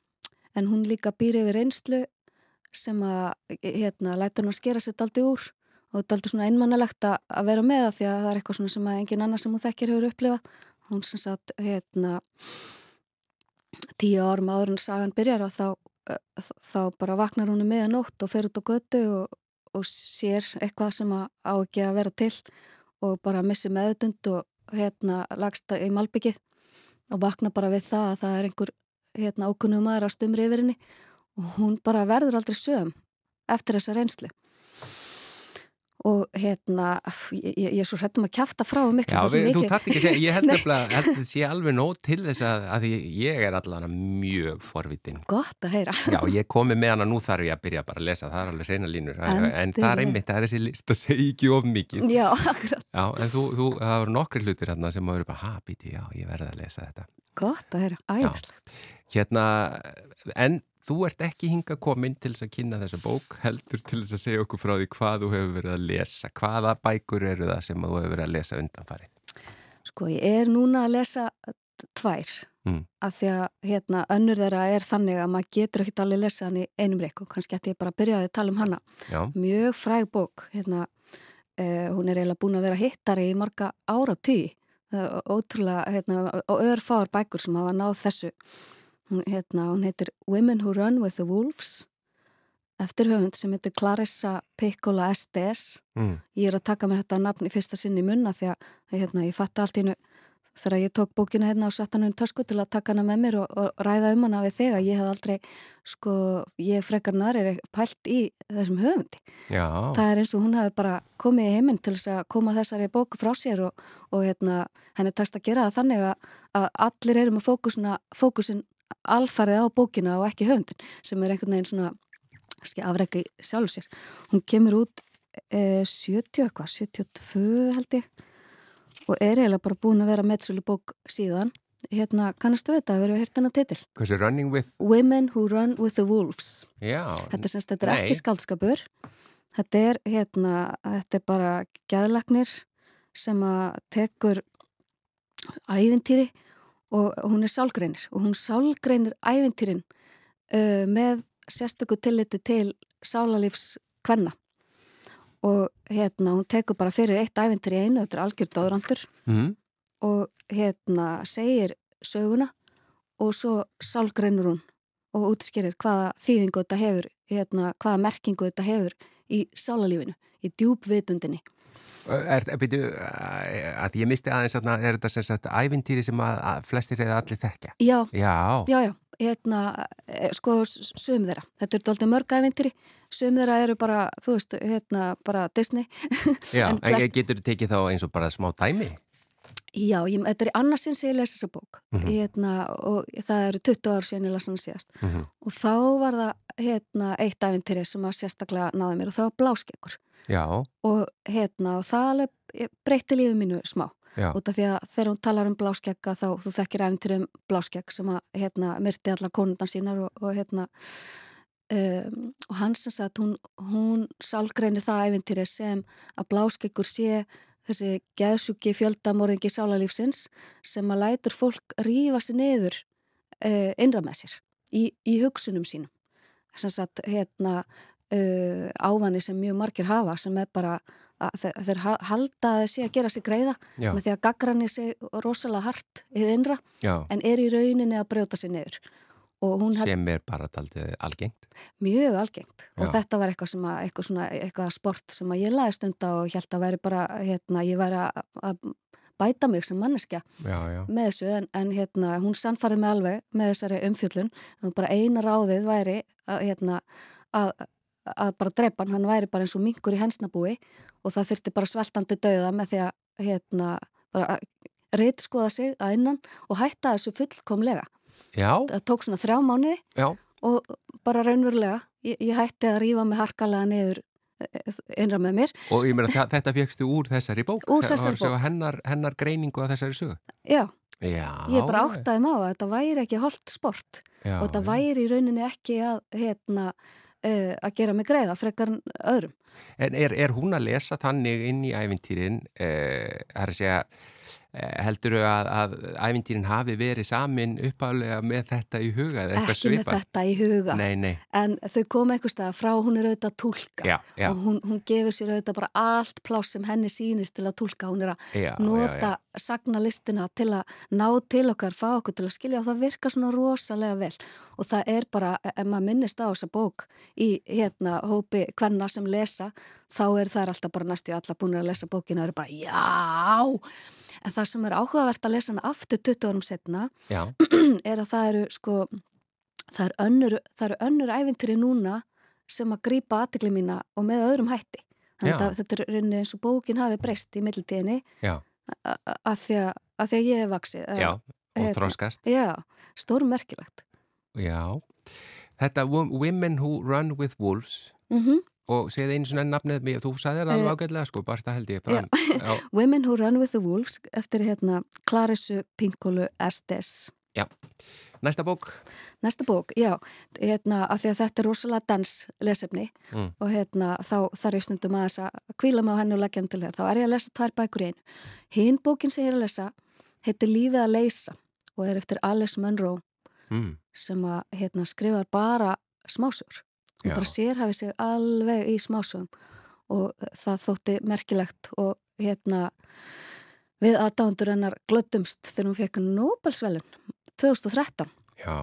En hún líka býr yfir reynslu sem að hérna lætur hún að skera sér daldi úr og daldi svona einmannalegt að vera með það því að það er eitthvað svona sem að engin annar sem hún þekkir hefur upplifað. Hún sem sagt hérna tíu árum áður en sagan byrjar að þá þá bara vaknar hún um meðanótt og fer út á götu og, og sér eitthvað sem að á ekki að vera til og bara missi meðutund og hérna lagst í malbyggið og vaknar bara við það að það er einhver hérna ákunnum maður að stumri yfir henni og hún bara verður aldrei söm eftir þessa reynslu og hérna ég, ég er svo hrættum að kjafta frá um miklu Já, er svo við, þú þarft ekki að segja, ég held nefnilega, þetta sé alveg nóg til þess að, að ég er allan mjög forvitin. Gott að heyra. Já, ég komi með hana, nú þarf ég að byrja bara að lesa, það er alveg hreina línur, en, en það er einmitt, það er þessi list að segja ekki of mikið. Já, akkurat, Já, en þú, þú það voru nokkri hlutir hérna sem maður er bara, ha, býti, já, ég verði að lesa þetta. gott að heyra, æðislegt. Hérna, en þú ert ekki hinga komin til þess að kynna þessa bók, heldur til þess að segja okkur frá því hvað þú hefur verið að lesa, hvaða bækur eru það sem þú hefur verið að lesa undanfarið? Sko, ég er núna að lesa tvær Mm. af því að hérna, önnur þeirra er þannig að maður getur ekkert alveg lesa hann í einum reik og kannski ætti ég bara að byrja að tala um hana. Já, Mjög fræg bók, hérna, uh, hún er eiginlega búin að vera hittari í marga ára tíu, ótrúlega, hérna, og örfáar bækur sem hafa náð þessu. Hérna, hún heitir Women Who Run with the Wolves eftir höfund sem heitir Clarissa Piccola Estes mm. ég er að taka mér þetta nafn í fyrsta sinni munna því að hérna, ég fatt allt í hennu þegar ég tók bókina hérna hann um tösku til að taka hana með mér og, og ræða um hana við þig að ég hef aldrei, sko, ég frekar næri pælt í þessum höfundi. já, Það er eins og hún hafi bara komið í heiminn til þess að koma þessari bóku frá sér og, og hérna, henni takst að gera það þannig að, að allir eru með fókusina, fókusin alfarið á bókina og ekki höfundin sem er einhvern veginn svona í sjálfu sér. Hún kemur út eh, 70 eitthvað, 72 held ég og er eiginlega bara búin að vera meðsölu bók síðan. Hérna, kannastu þetta, við erum að hérta hennar titil. hversu running with, Women Who Run with the Wolves. já, Þetta er, semst, þetta er ekki skaldskapur. Þetta er, hérna, þetta er bara gæðlagnir sem að tekur ævintýri og hún er sálgreinir og hún sálgreinir ævintýrin uh, með sérstöku tilliti til sálalífs kvenna og hérna hún tekur bara fyrir eitt ævintýri einu, þetta er algjör dóðrandur mm. og hérna segir söguna og svo sálgreinur hún og útskýrir hvaða þýðingu þetta hefur, hérna, hvaða merkingu þetta hefur í sálalífinu, í djúbvitundinni. Er, byrju, að ég misti aðeins að er þetta sem sagt ævintýri sem að, að flestir eða allir þekkja? Já, Já, já, já, hérna, eh, sko, sögum þeirra. Þetta eru doldið mörg ævintýri, sögum þeirra eru bara, þú veist, hérna, bara Disney. já en, flest... getur þú tekið þá eins og bara smá dæmi? Já, ég, þetta er annarsins ég lesi þessa bók Mhm. hérna, og það eru 20 ár síðan ég lasi hana síðast Mm -hmm. og þá var það hérna, eitt ævintýri sem að sérstaklega náði mér og það var bláskekkur Já, og hérna og það alveg breytti lífið mínu smá. Já, út af því að þegar hún talar um bláskegga þá þú þekkir æfntir um bláskegg sem að hérna myrti allar konundan sínar og, og hérna um, og hans sem sagt hún, hún sálgreinir það æfintýri sem að bláskeggur sé þessi geðsjúki fjöldamorðingi sálarlífsins sem að lætur fólk rífa sér niður uh, innra með sér í, í hugsunum sínum. Sem sagt hérna uh, ávanni sem mjög margir hafa sem er bara að þeir, þeir ha- halda að sé að gera sig greiða já, með því að gaggrani sig rosalega hart í innra já, en er í rauninni að brjóta sig niður. Og sem er bara daldið algengt. mjög algengt. Og Já. þetta var eitthvað sem að eitthvað, svona, eitthvað sport sem ég laði stunda og held að væri bara hérna, ég væri að, bæta mig sem manneskja Já, já, með þessu en, en hérna, hún sannfarið mig alveg með þessari umfjöllun og bara eina ráðið væri að, hérna, að, að bara drepa hann, hann væri bara eins og mingur í hensnabúi og það þurfti bara sveltandi dauða með því að hérna, bara reytskoða sig að innan og hætta þessu fullkomlega. já, Það tók svona þrjá mánuði já, og bara raunverulega ég, ég hætti að rífa mig harkalega niður eh, innra með mér. og ég meina þetta fegstu úr þessari bók. Úr þessari bók. Hennar, hennar greiningu að þessari sögu. Já, Já, ég bara áttaði mig á að þetta væri ekki holdt sport já, og þetta væri í rauninni ekki að, hérna, uh, að gera mig greiða frekar öðrum. En er, er hún að lesa þannig inn í ævintýrin, uh, það er að segja, uh, heldur þau að, að ævintýrin hafi verið samin uppálega með þetta í huga eða eitthvað Ekki með svipað? þetta í huga. Nei, nei, En þau koma einhver stað frá, hún er auðvitað að túlka já, já, og hún, hún gefur sér auðvitað bara allt pláss sem henni sýnist til að túlka. Hún er að já, nota sagnalistina til að ná til okkar, fá okkur til að skilja og það virkar svona rosalega vel og það er bara, ef maður minnist á þessa bók í hérna hópi hvenna sem lesa, þá er það alltaf bara næstu alla búin að lesa bókina og eru bara já, en það sem er áhugavert að lesa hana aftur 20 árum setna er að það eru sko það eru önnur, eru önnur ævintýri núna sem að grípa aðtegli mína og með öðrum hætti. Þannig að þetta er eins og bókin hafi breyst í millitíðinni já, að því að, að því að ég hef vaksið já, og hérna. þroskast, já, stórmerkilegt. Já. Þetta Wo- Women Who Run With Wolves mm og segði einu svona nafnið mér, þú sagði það Eh, alveg ágætlega sko, bara það held ég fram. Já, Women Who Run With The Wolves eftir hérna Clarissu Pinkolu Estes næsta bók, Næsta bók, já, hérna, að því að þetta er rosalega danslesefni Mm. og hérna, þá þarf ég stundum að þess að kvíla mig á henni og leggja hann til þér. Þá er ég að lesa tvær bækur einu. Hinn bókin sem ég er að lesa heitir Lífið að leysa og er eftir Alice Munro mm, sem að hérna, skrifar bara smásögur. Hún bara sérhæfi sig alveg í smásögum og það þótti merkilegt og hérna við aðdándur hennar glöddumst þegar hún fekk Nobelsvelun 2013 já,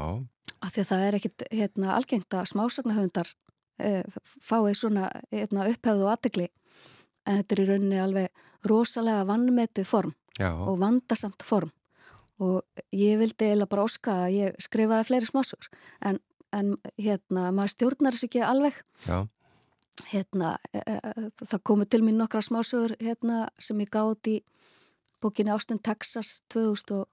af því að það er ekkit hérna, algengt að smásagnahöfundar e, fái svona hérna, upphefðu og aðtegli en þetta er í rauninni alveg rosalega vannmetið form já, og vandasamt form. Og ég vildi eiginlega bara óska að ég skrifaði fleiri smásugur en, en hérna, maður stjórnar þessu ekki alveg. Já, hérna, e, e, það komu til mín nokkra smásugur hérna, sem ég gátt í bókinni Austin, Texas 2017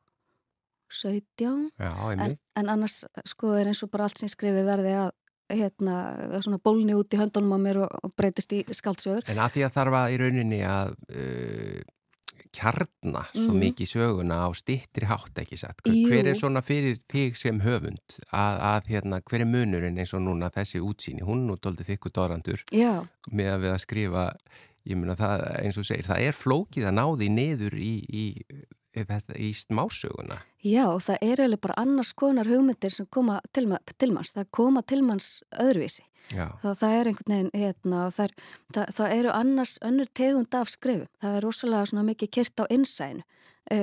já, en, en annars sko er eins og bara allt sem ég skrifi verði að hérna, svona bólni út í höndunum á mér og, og breytist í skaldsögur En að því að þarf að í rauninni að uh, kjarna svo Mhm. mikið söguna á stittri hátt ekki satt. Jú. hver er svona fyrir þig sem höfund að, að hérna, hver er munurinn eins og núna þessi útsýni? Hún nú doldið þykku dórandur já, með að við að skrifa ég meina það eins og segir, það er flókið að ná því niður í, í, í, smásöguna. Já, það er eiginlega bara annars konar hugmyndir sem koma til, til manns, það koma til manns öðruvísi. Það, það er einhvern veginn, hérna, það, er, það, það eru annars önnur tegund af skrifum. Það er rosalega mikið kyrt á innsæðinu, e,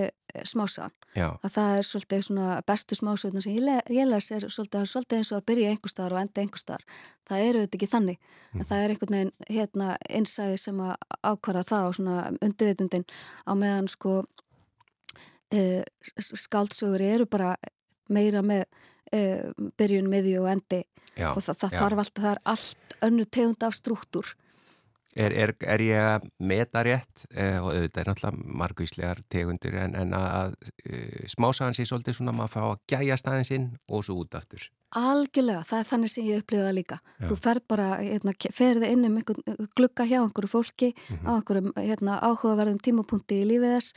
smásagan. Að það er svolítið svona bestu smásöguna sem ég, ég les er svolítið, svolítið eins og að byrja einhver staðar og enda einhver staðar. Það eru þetta ekki þannig. Mm. Það er einhvern veginn, hérna, innsæði sem að ákvara það og svona undirvitundin á meðan sko e, skaldsögur eru bara meira með e, byrjun, miðju og endi já, og það, það þarf alltaf, það er allt önnu tegund af struktúr Er, er, er ég að meta rétt eh, og auðvitað er náttúrulega margvíslegar tegundur en, en að eh, smásagan sé svolítið svona að maður fá að gæja staðin sinn og svo út aftur Algjörlega, það er þannig sem ég upplýða líka Já. þú fer bara, hérna, ferði inn um einhvern glugga hjá einhverju fólki mm -hmm. á einhverjum hérna, áhugaverðum tímapunkti í lífið þess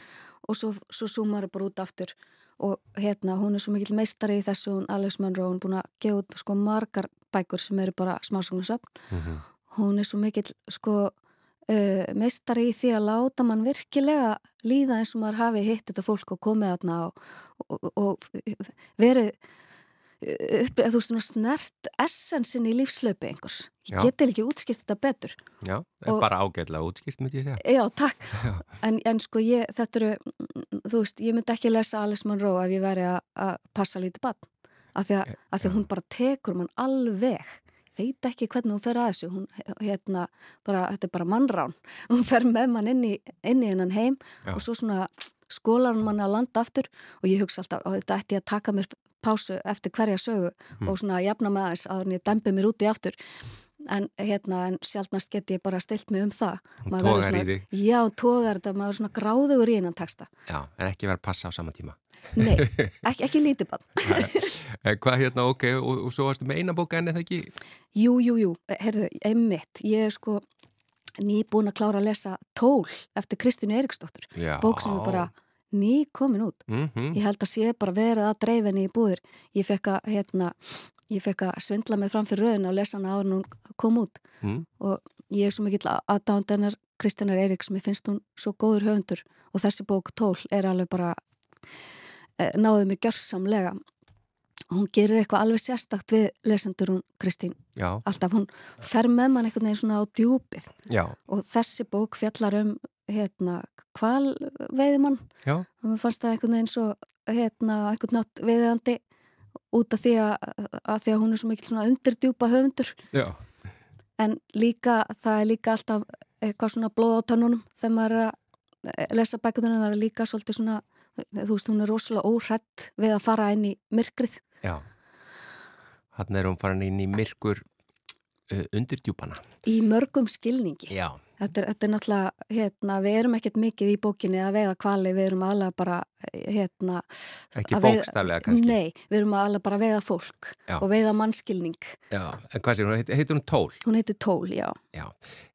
og svo, svo súmar það bara út aftur og hérna, hún er svo mikil meistari í þessu, hún Alex Monroe, hún er búin að gefa út sko margar bækur sem eru bara smásagnasöfn mm -hmm hún er svo mikill sko uh, meistari í því að láta mann virkilega líða eins og maður hafi hitt þetta fólk og komið þarna og, og, og verið upp, þú veist, snert essensin í lífslöpu einhvers. Ég geti ekki útskipt þetta betur. Já, og, bara ágætlega útskipt myndi ég segja. Já, takk. Já. En, en sko ég, þetta eru, þú veist, ég myndi ekki lesa Alice Monroe ef ég væri að passa lítið bann. Af því að, að því hún bara tekur mann alveg veit ekki hvernig hún fer að þessu hún, hérna, bara, þetta er bara mannrán hún fer með mann inn í, inn í hennan heim Já. og svo svona skólar mann að landa aftur og ég hugsa alltaf að þetta ætti að taka mér pásu eftir hverja sögu mm. og svona jafna með þess að hann dempi mér úti aftur. En hérna, en sjálfnast get ég bara stilt mig um það. Tógar í því Já, tógar þetta, maður er svona gráðugur í einan texta. Já, en ekki verið að passa á sama tíma. Nei, ekki, ekki lítið bann Hvað hérna, ok, og, og svo varstu með eina bóka en eða ekki? Jú, jú, jú, herðu, einmitt. Ég er sko nýbúin að klára að lesa Tól eftir Kristínu Eriksdóttur bók sem er bara ný komin út. Mm -hmm. ég held að sé bara verið að dreifinni í búðir. Ég fekk að, hérna ég fekk að svindla mig fram fyrir rauðin að lesa hana áður hún kom út. Mm. og ég er svo mikill aðdándennar Kristínar Eriks, mér finnst hún svo góður höfundur. Og þessi bók Tól er alveg bara Eh, náðu mig gjörsamlega. Hún gerir eitthvað alveg sérstakt við lesendur hún Kristín. Já. alltaf hún fer með mann einhvern veginn svona á djúpið. Já. og þessi bók fjallar um hérna hval veiðimann og mér fannst það einhvern veginn svo hérna einhvern nátt veiðandi út af því að, að því að hún er svo mikil svona undirdjúpa höfundur Já. en líka það er líka alltaf eitthvað svona blóð á tönnunum þegar maður er að lesa bækundunum það er líka svolítið svona þú veist, hún er rosalega óhrætt við að fara inn í myrkrið. Já, hann er hún farin inn í myrkur uh, undir djúpana. Í mörgum skilningi. Já. Þetta er, þetta er náttúrulega, hérna, við erum ekkert mikið í bókinni að veiða kvali, við erum alveg bara, hérna... Ekki bókstaflega kannski? Nei, við erum alveg bara að veiða fólk já. og veiða mannskilning. Já, en hvað sér, heitir, heitir hún Tól? Hún heitir Tól, já. Já,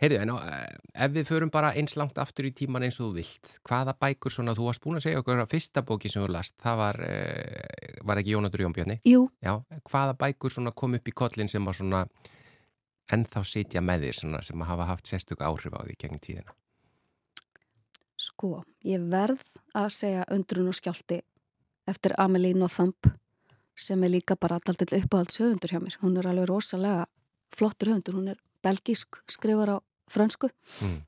heyrðu, en á, eh, ef við förum bara eins langt aftur í tíman eins og þú vilt, hvaða bækur svona, þú varst búin að segja okkur að fyrsta bóki sem þú last, það var, eh, var ekki Jónatur Jónbjörni? Jú. Já, hvaða bækur svona kom upp í kollin sem var svona en þá sitja með þér svona, sem hafa haft sérstök áhrif á því gegnum tíðina? Sko, ég verð að segja undrun og skjálti eftir Amelie Nothumb sem er líka bara alltaf uppáhalds höfundur hjá mér. Hún er alveg rosalega flottur höfundur. Hún er belgísk, skrifar á fransku. Mm.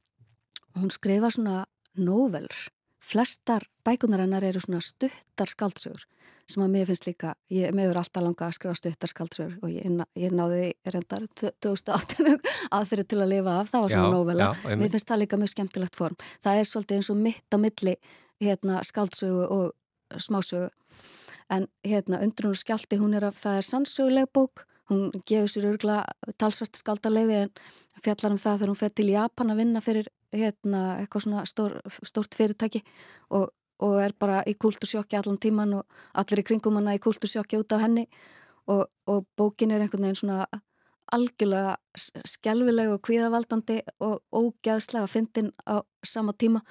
Hún skrifar svona novelur. Flestar bækunar hennar eru svona stuttar skaldsögur sem að mér finnst líka, ég meður alltaf langa að skrifa stuttarskaldsugur og ég, ég náði reyndar 2008 aðfyrir til að lifa af, það var svona nóvela mér finnst það líka mjög skemmtilegt form. Það er svolítið eins og mitt á milli hérna, skaldsugu og smásögu. En hérna undrun og skjálti, hún er af, það er sannsöguleg bók, hún gefur sér örgla talsvart skaldalefi en fjallar um það þegar hún fer til Japan að vinna fyrir hérna eitthvað svona stór, stórt fyrirtæki og og er bara í kultursjokki allan tíman og allir í kringum hana í kultursjokki út af henni og, og bókin er einhvern veginn svona algjörlega skjálfileg og kvíðavaldandi og ógæðslega að fyndin á sama tíma.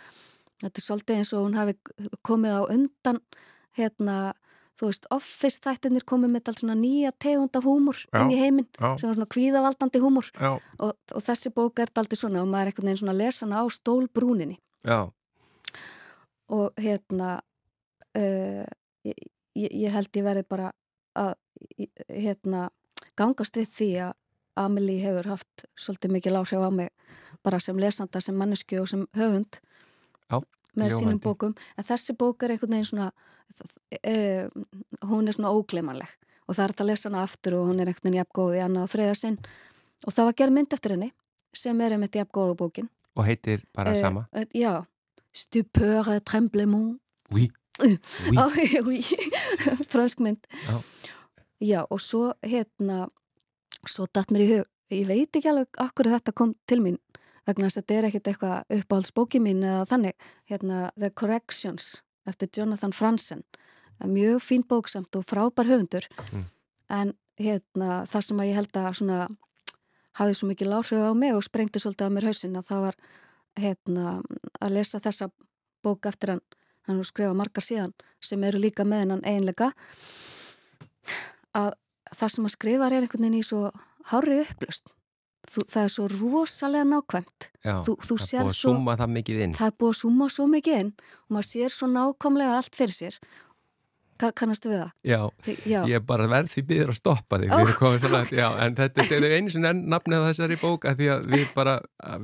Þetta er svolítið eins og hún hafi komið á undan hérna, þú veist, office þættinir komið með allt svona nýja tegunda húmur inn í heiminn, sem var svona kvíðavaldandi húmur og, og þessi bók er aldrei svona og maður er einhvern veginn svona að lesa hana á stólbrúninni. Já, og hérna uh, ég, ég held ég verði bara að hérna gangast við því að Amelie hefur haft svolítið mikil áhrif á mig bara sem lesanda, sem mannesku og sem höfund. Já, með sínum ljómandi. bókum en þessi bók er einhvern veginn svona uh, hún er svona ógleimanleg og það er að lesa hana aftur og hún er einhvern veginn jafn góð í annað og þriða sinn og það var gerð mynd eftir henni sem er einmitt jafn góð á bókin og heitir bara Eh, sama. eh, Já, Stupeur tremblement Oui, oui. Ah, oui. fransk mynd Já. Já, og svo hérna svo datt mér í hug ég veit ekki alveg akkur þetta kom til mín vegna þess að þetta er ekkit eitthvað uppáhaldsbóki mín eða þannig. Hérna, The Corrections eftir Jonathan Franzen. Mjög fín bóksamt og frábær höfundur. Mm. en hérna, það sem að ég held að svona hafði svo mikið láhrif á mig og sprengti svolítið á mér hausinn að það var hérna, að lesa þessa bók eftir hann. Hann hefur skrifað margar síðan sem eru líka með hennan eiginlega að það sem að skrifa er einhvern veginn í svo hári upplust þú, það er svo rosalega nákvæmt Já, þú, þú það er búið að svo summa það mikið inn. það er búið að summa svo mikið inn og maður sér svo nákvæmlega allt fyrir sér Kann, kannastu við það? Já, Þi- Já, ég bara verð því byggður að stoppa þig, svo langt, já, en þetta er einu sinni enn nafnið þessari bóka því að við bara,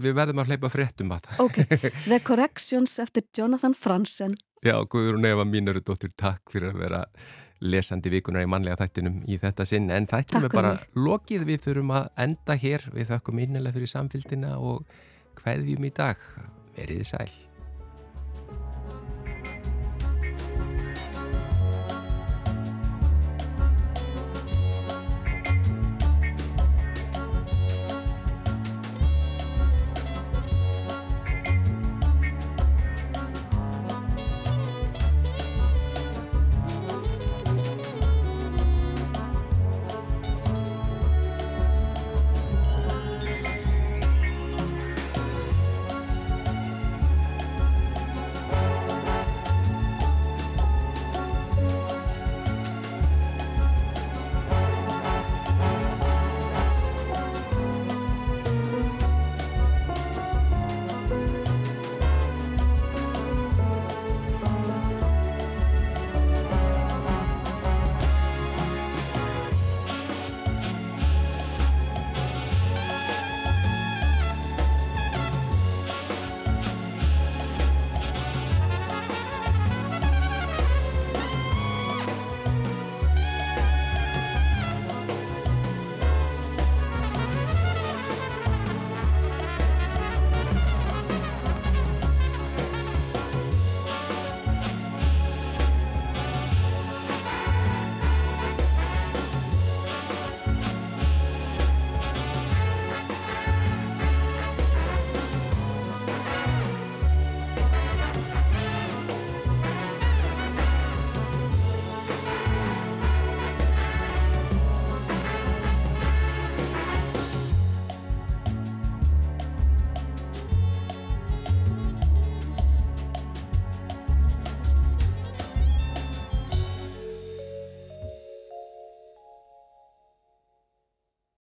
við verðum að hleypa fréttum að það. ok The Corrections eftir Jonathan Franzen Já, Guðrún Eva mínuru dóttur, takk fyrir að vera lesandi vikunar í mannlega þættinum í þetta sinn, en þættinum er bara lokið, við þurfum að enda hér, við þökkum innilega fyrir samfélgina og hveðjum í dag, verið sæl.